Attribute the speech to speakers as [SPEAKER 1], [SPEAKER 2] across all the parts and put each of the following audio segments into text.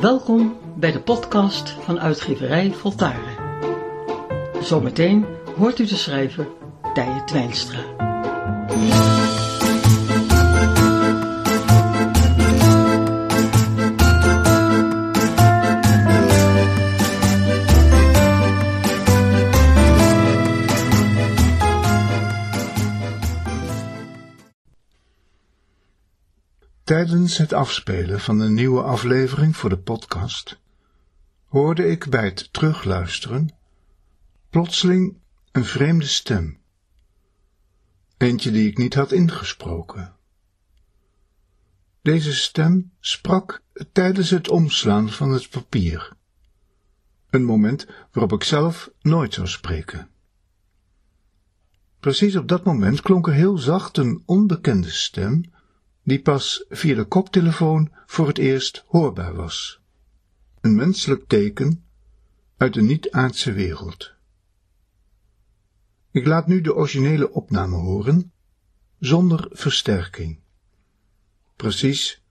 [SPEAKER 1] Welkom bij de podcast van uitgeverij Voltaren. Zometeen hoort u de schrijver Tije Twijnstra.
[SPEAKER 2] Tijdens het afspelen van een nieuwe aflevering voor de podcast hoorde ik bij het terugluisteren plotseling een vreemde stem. Eentje die ik niet had ingesproken. Deze stem sprak tijdens het omslaan van het papier. Een moment waarop ik zelf nooit zou spreken. Precies op dat moment klonk er heel zacht een onbekende stem die pas via de koptelefoon voor het eerst hoorbaar was. Een menselijk teken uit de niet-aardse wereld. Ik laat nu de originele opname horen, zonder versterking. Precies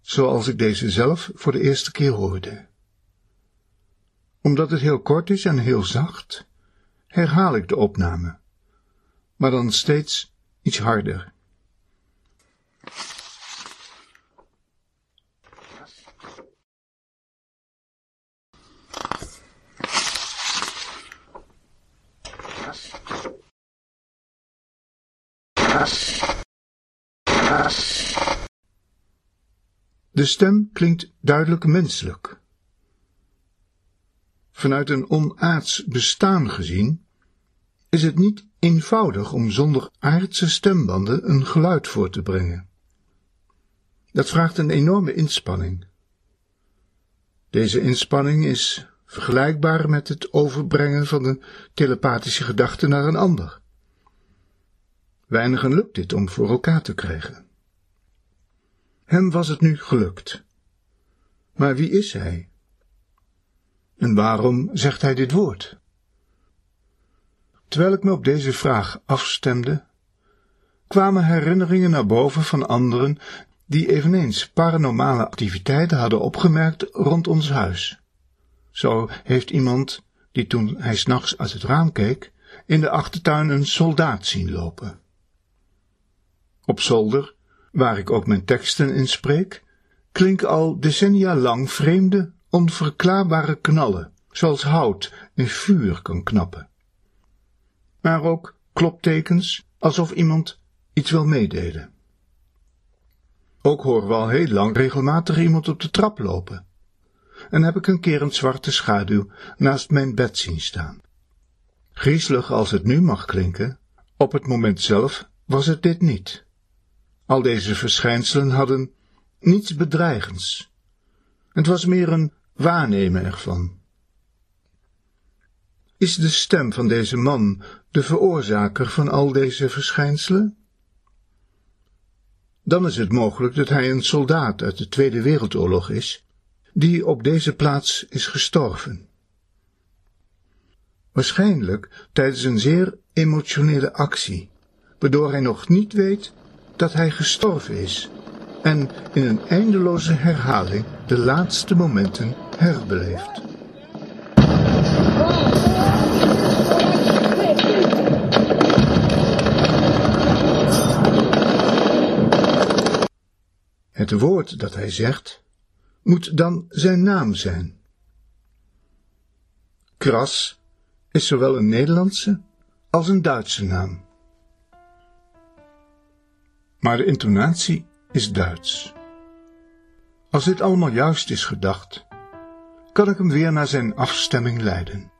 [SPEAKER 2] zoals ik deze zelf voor de eerste keer hoorde. Omdat het heel kort is en heel zacht, herhaal ik de opname, maar dan steeds iets harder. De stem klinkt duidelijk menselijk. Vanuit een onaards bestaan gezien is het niet eenvoudig om zonder aardse stembanden een geluid voor te brengen. Dat vraagt een enorme inspanning. Deze inspanning is vergelijkbaar met het overbrengen van de telepathische gedachte naar een ander. Weinigen lukt dit om voor elkaar te krijgen. Hem was het nu gelukt. Maar wie is hij? En waarom zegt hij dit woord? Terwijl ik me op deze vraag afstemde, kwamen herinneringen naar boven van anderen die eveneens paranormale activiteiten hadden opgemerkt rond ons huis. Zo heeft iemand, die toen hij s'nachts uit het raam keek, in de achtertuin een soldaat zien lopen. Op zolder, waar ik ook mijn teksten in spreek, klinken al decennia lang vreemde, onverklaarbare knallen, zoals hout in vuur kan knappen. Maar ook kloptekens, alsof iemand iets wil meedelen. Ook horen we al heel lang regelmatig iemand op de trap lopen. En heb ik een keer een zwarte schaduw naast mijn bed zien staan. Griezelig als het nu mag klinken, op het moment zelf was het dit niet. Al deze verschijnselen hadden niets bedreigends. Het was meer een waarnemen ervan. Is de stem van deze man de veroorzaker van al deze verschijnselen? Dan is het mogelijk dat hij een soldaat uit de Tweede Wereldoorlog is, die op deze plaats is gestorven. Waarschijnlijk tijdens een zeer emotionele actie, waardoor hij nog niet weet dat hij gestorven is en in een eindeloze herhaling de laatste momenten herbeleeft. Het woord dat hij zegt moet dan zijn naam zijn. Kras is zowel een Nederlandse als een Duitse naam maar de intonatie is Duits. Als dit allemaal juist is gedacht, kan ik hem weer naar zijn afstemming leiden.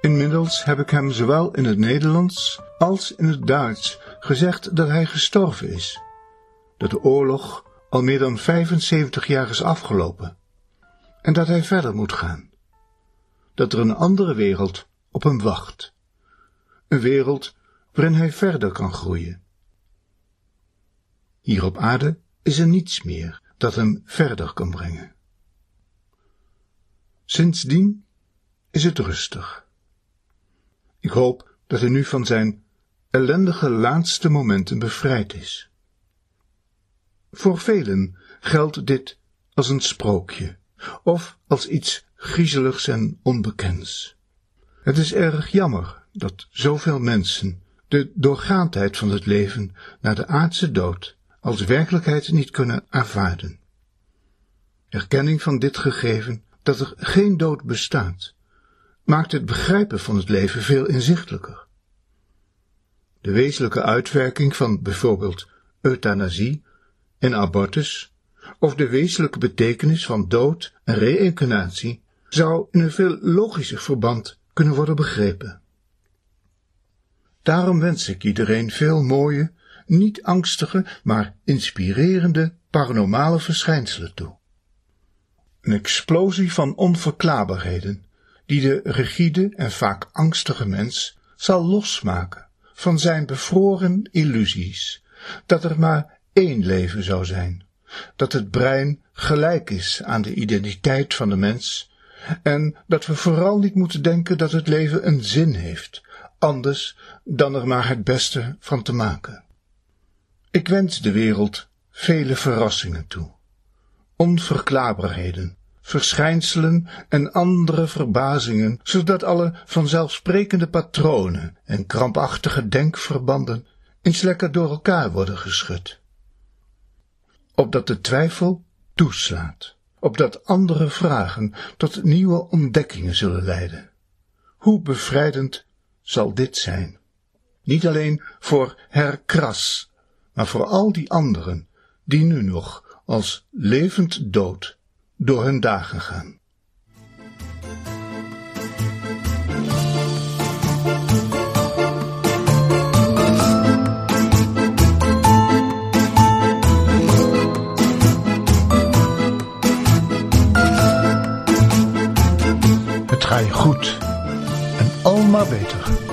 [SPEAKER 2] Inmiddels heb ik hem zowel in het Nederlands als in het Duits gezegd dat hij gestorven is, dat de oorlog al meer dan 75 jaar is afgelopen en dat hij verder moet gaan. Dat er een andere wereld op hem wacht. Een wereld waarin hij verder kan groeien. Hier op aarde is er niets meer dat hem verder kan brengen. Sindsdien is het rustig. Ik hoop dat hij nu van zijn ellendige laatste momenten bevrijd is. Voor velen geldt dit als een sprookje of als iets griezeligs en onbekends. Het is erg jammer dat zoveel mensen de doorgaandheid van het leven na de aardse dood als werkelijkheid niet kunnen aanvaarden. Erkenning van dit gegeven dat er geen dood bestaat, maakt het begrijpen van het leven veel inzichtelijker. De wezenlijke uitwerking van bijvoorbeeld euthanasie en abortus, of de wezenlijke betekenis van dood en reïncarnatie, zou in een veel logischer verband kunnen worden begrepen. Daarom wens ik iedereen veel mooie, niet angstige, maar inspirerende paranormale verschijnselen toe. Een explosie van onverklaarbaarheden, die de rigide en vaak angstige mens zal losmaken van zijn bevroren illusies, dat er maar één leven zou zijn, dat het brein gelijk is aan de identiteit van de mens, en dat we vooral niet moeten denken dat het leven een zin heeft, anders dan er maar het beste van te maken. Ik wens de wereld vele verrassingen toe, onverklaarbaarheden, verschijnselen en andere verbazingen, zodat alle vanzelfsprekende patronen en krampachtige denkverbanden eens lekker door elkaar worden geschud. Opdat de twijfel toeslaat, opdat andere vragen tot nieuwe ontdekkingen zullen leiden. Hoe bevrijdend zal dit zijn? Niet alleen voor herkras, maar voor al die anderen die nu nog als levend dood door hun dagen gaan. Goed en al maar beter.